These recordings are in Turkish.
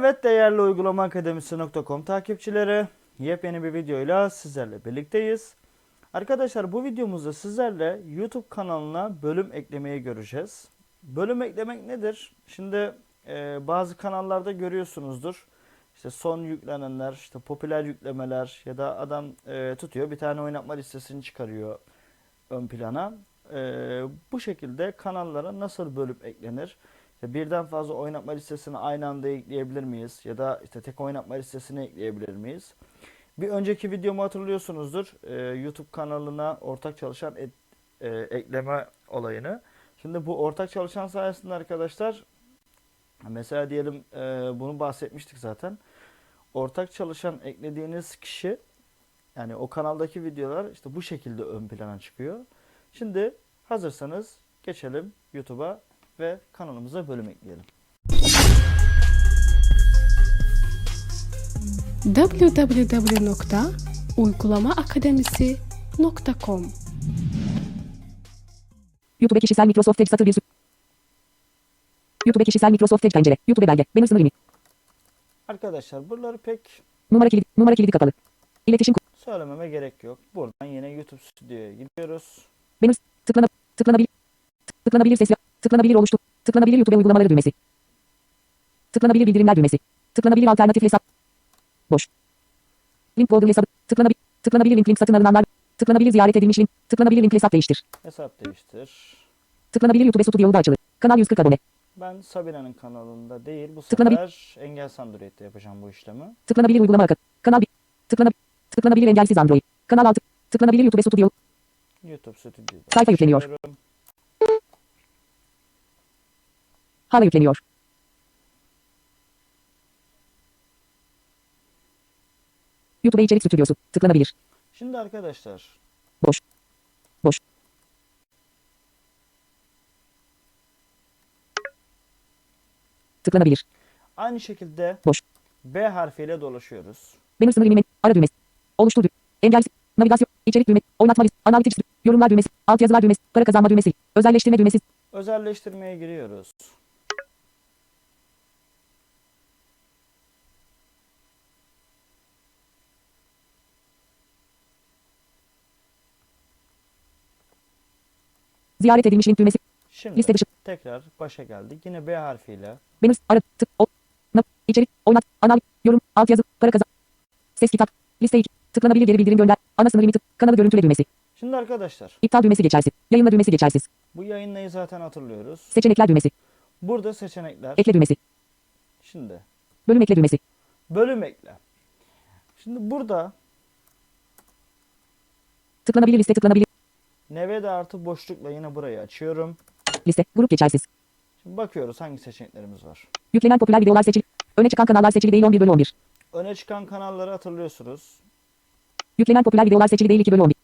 Evet değerli uygulama akademisi.com takipçileri yepyeni bir videoyla sizlerle birlikteyiz. Arkadaşlar bu videomuzda sizlerle YouTube kanalına bölüm eklemeyi göreceğiz. Bölüm eklemek nedir? Şimdi e, bazı kanallarda görüyorsunuzdur. İşte son yüklenenler, işte popüler yüklemeler ya da adam e, tutuyor bir tane oynatma listesini çıkarıyor ön plana. E, bu şekilde kanallara nasıl bölüm eklenir? İşte birden fazla oynatma listesini aynı anda ekleyebilir miyiz? Ya da işte tek oynatma listesini ekleyebilir miyiz? Bir önceki videomu hatırlıyorsunuzdur. Ee, YouTube kanalına ortak çalışan et- e, ekleme olayını. Şimdi bu ortak çalışan sayesinde arkadaşlar mesela diyelim e, bunu bahsetmiştik zaten. Ortak çalışan eklediğiniz kişi yani o kanaldaki videolar işte bu şekilde ön plana çıkıyor. Şimdi hazırsanız geçelim YouTube'a ve kanalımıza bölüm ekleyelim. www.uygulamaakademisi.com YouTube kişisel Microsoft Edge satır bir YouTube kişisel Microsoft Edge pencere. YouTube belge. Banner sınır limit. Arkadaşlar buraları pek Numara kilidi. Numara kilidi kapalı. İletişim ku- söylememe gerek yok. Buradan yine YouTube Stüdyo'ya gidiyoruz. Banner tıklana tıklanabilir tıklanabilir ses tıklanabilir oluştu. Tıklanabilir YouTube uygulamaları düğmesi. Tıklanabilir bildirimler düğmesi. Tıklanabilir alternatif hesap. Boş. Link Google hesabı. Tıklanabilir tıklanabilir link link satın alınanlar. Tıklanabilir ziyaret edilmiş link. Tıklanabilir link hesap değiştir. Hesap değiştir. Tıklanabilir YouTube Studio yolda açılı. Kanal 140 abone. Ben Sabina'nın kanalında değil bu Tıklanabil- sefer Engel Android'de yapacağım bu işlemi. Tıklanabilir uygulama akı. Kanal 1. Tıklanabilir tıklanabilir engelsiz Android. Kanal 6. Tıklanabilir YouTube Studio. YouTube Stüdyo'da. Sayfa yükleniyor. açıyorum. Hala yükleniyor. YouTube içerik stüdyosu. Tıklanabilir. Şimdi arkadaşlar Boş. Boş. Tıklanabilir. aynı şekilde Boş. B harfiyle dolaşıyoruz. Banner sınır limit. Ara düğmesi. Oluştur düğmesi. Engelsiz. Navigasyon. içerik düğmesi. Oynatma listesi. Analitik Yorumlar düğmesi. Altyazılar düğmesi. Para kazanma düğmesi. Özelleştirme düğmesi. Özelleştirmeye giriyoruz. Ziyaret edilmiş link düğmesi. Şimdi Liste dışı. tekrar başa geldik. Yine B harfiyle Banner. Ara. Tık. O. Nav. içerik. Oynat. Anal. Yorum. Altyazı. Para kazan. Ses kitap. Liste 2. Tıklanabilir geri bildirim gönder. Ana sınır limiti. Kanalı görüntüle düğmesi. Şimdi arkadaşlar İptal düğmesi geçersiz. Yayınla düğmesi geçersiz. bu yayınlayı zaten hatırlıyoruz. Seçenekler düğmesi. Burada seçenekler. Ekle düğmesi. Şimdi Bölüm ekle düğmesi. bölüm ekle. Şimdi burada Tıklanabilir liste tıklanabilir. Nevede artı boşlukla yine burayı açıyorum. Liste. Grup geçersiz. Şimdi bakıyoruz hangi seçeneklerimiz var. Yüklenen popüler videolar seçili. Öne çıkan kanallar seçili değil 11 bölü 11. Öne çıkan kanalları hatırlıyorsunuz. Yüklenen popüler videolar seçili değil 2 bölü 11.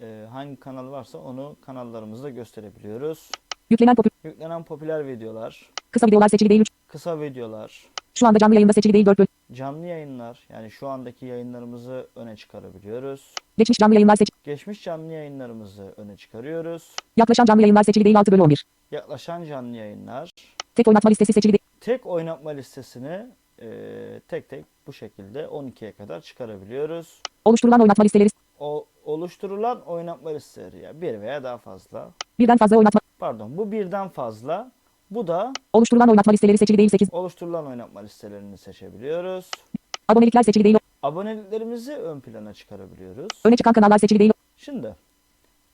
Ee, hangi kanal varsa onu kanallarımızda gösterebiliyoruz. Yüklenen popü Yüklenen popüler videolar, kısa videolar seçili değil 3. kısa videolar, Şu anda canlı yayında seçili değil 4 bölü. Canlı yayınlar yani şu andaki yayınlarımızı öne çıkarabiliyoruz. Geçmiş canlı yayınlar seçili. Geçmiş canlı yayınlarımızı öne çıkarıyoruz. Yaklaşan canlı yayınlar seçili değil 6 bölü 11. Yaklaşan canlı yayınlar. Tek oynatma listesi seçili değil. Tek oynatma listesini e, tek tek bu şekilde 12'ye kadar çıkarabiliyoruz. Oluşturulan oynatma listeleri O oluşturulan oynatma listeleri ya bir veya daha fazla. birden fazla oynatma. Pardon bu birden fazla. Bu da Oluşturulan oynatma listeleri seçili değil 8. oluşturulan oynatma listelerini seçebiliyoruz. Abonelikler seçili değil. Aboneliklerimizi ön plana çıkarabiliyoruz. Öne çıkan kanallar seçili değil. Şimdi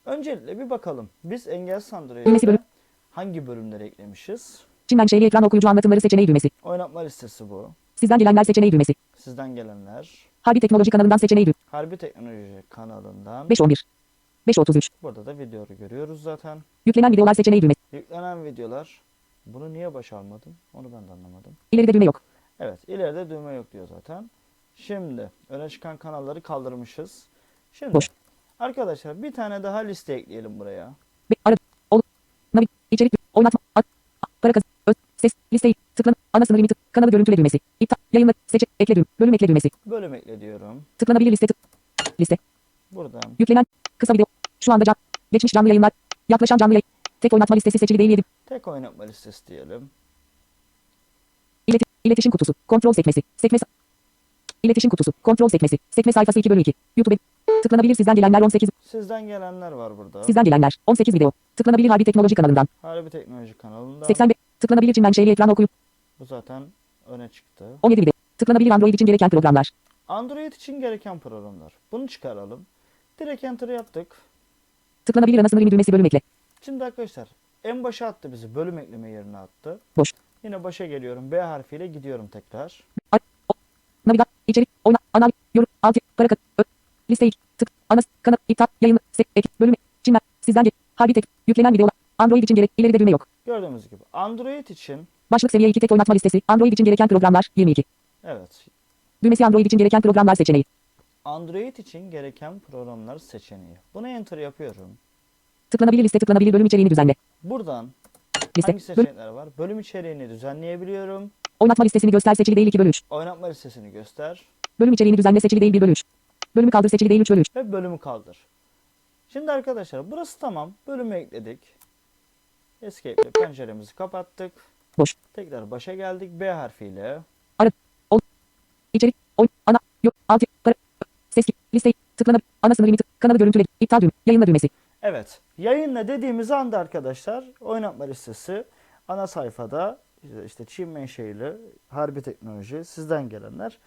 öncelikle bir bakalım. Biz Engel bölüm. hangi bölümleri eklemişiz? Çin menşeli ekran okuyucu anlatımları seçeneği düğmesi. Oynatma listesi bu. Sizden gelenler seçeneği düğmesi. Sizden gelenler. Harbi teknoloji kanalından seçeneği düğmesi. Harbi Teknoloji kanalından. 5.11. 5.33. Burada da videoyu görüyoruz zaten. Yüklenen videolar seçeneği düğmesi. Yüklenen videolar. Bunu niye başarmadım? Onu ben de anlamadım. İleride düğme yok. Evet ileride düğme yok diyor zaten. Şimdi öne çıkan kanalları kaldırmışız. Şimdi Boş. arkadaşlar bir tane daha liste ekleyelim buraya. Be, ara, ol, navi, içerik, oynatma, at, para kaz, öz, ses, listeyi, tıklan, ana sınır limiti, kanalı görüntüle düğmesi, iptal, yayınla, seçe, ekle düğüm, bölüm ekle düğmesi, Bölüm ekle diyorum. tıklanabilir liste, tık, liste, Buradan yüklenen, kısa video, şu anda can, geçmiş canlı yayınlar, yaklaşan canlı yayın, tek oynatma listesi seçili değil 7, tek oynatma listesi diyelim. ileti, İletişim kutusu. Kontrol sekmesi. Sekme İletişim kutusu. Kontrol sekmesi. Sekme sayfası 2 bölü 2. YouTube. Tıklanabilir sizden gelenler 18. Sizden gelenler var burada. Sizden gelenler 18 video. Tıklanabilir Harbi Teknoloji kanalından. Harbi Teknoloji kanalında. 85. Tıklanabilir Çin menşeli ekran okuyup. Bu zaten öne çıktı. 17 video. Tıklanabilir Android için gereken programlar. Android için gereken programlar. Bunu çıkaralım. Direkt enter yaptık. Tıklanabilir ana sınırı düğmesi bölüm ekle. Şimdi arkadaşlar en başa attı bizi. Bölüm ekleme yerine attı. Boş. Yine başa geliyorum. B harfiyle gidiyorum tekrar. Navigat. içerik. Oyna. Anal. Yorum. Alt. Para kat. Ö. Liste. Tık. Ana. Kanal. iptal. Yayın. Sek. Ek. Bölüm. Çin. Sizden. ge- Harbi tek. Yüklenen videolar. Android için gerek. İleride düğme yok. Gördüğümüz gibi Android için Başlık seviye 2 tek oynatma listesi. Android için gereken programlar. 22. evet Düğmesi Android için gereken programlar seçeneği. Android için gereken programlar seçeneği. Buna enter yapıyorum. Tıklanabilir liste tıklanabilir bölüm içeriğini düzenle. Buradan Liste. hangi seçenekler var? Bölüm içeriğini düzenleyebiliyorum. oynatma listesini göster seçili değil 2 bölü 3. Oynatma listesini göster Bölüm içeriğini düzenle seçili değil 1 bölü 3. Bölümü kaldır seçili değil 3 bölü 3. ve bölümü kaldır. Şimdi arkadaşlar burası tamam. Bölümü ekledik. Escape ile penceremizi kapattık. Boş. Tekrar başa geldik B harfiyle. İçerik. Oyn. Ana. Yok. Alt. Para. Ses. Liste. Tıklanabilir. Ana sınır limiti. Kanalı görüntüle. İptal düğme. Yayınla düğmesi. Evet. Yayınla dediğimiz anda arkadaşlar oynatma listesi ana sayfada işte- Çin menşeili harbi teknoloji sizden gelenler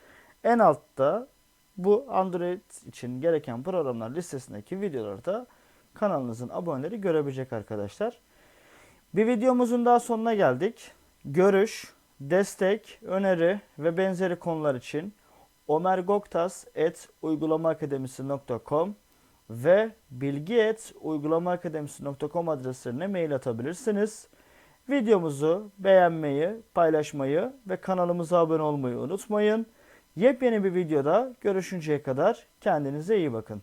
en altta bu Android için gereken programlar listesindeki videolarda kanalınızın aboneleri görebilecek arkadaşlar. Bir videomuzun daha sonuna geldik. Görüş, destek, öneri ve benzeri konular için omergoktas.uygulamaakademisi.com ve bilgi.uygulamaakademisi.com adreslerine mail atabilirsiniz. Videomuzu beğenmeyi, paylaşmayı ve kanalımıza abone olmayı unutmayın. Yepyeni bir videoda görüşünceye kadar kendinize iyi bakın.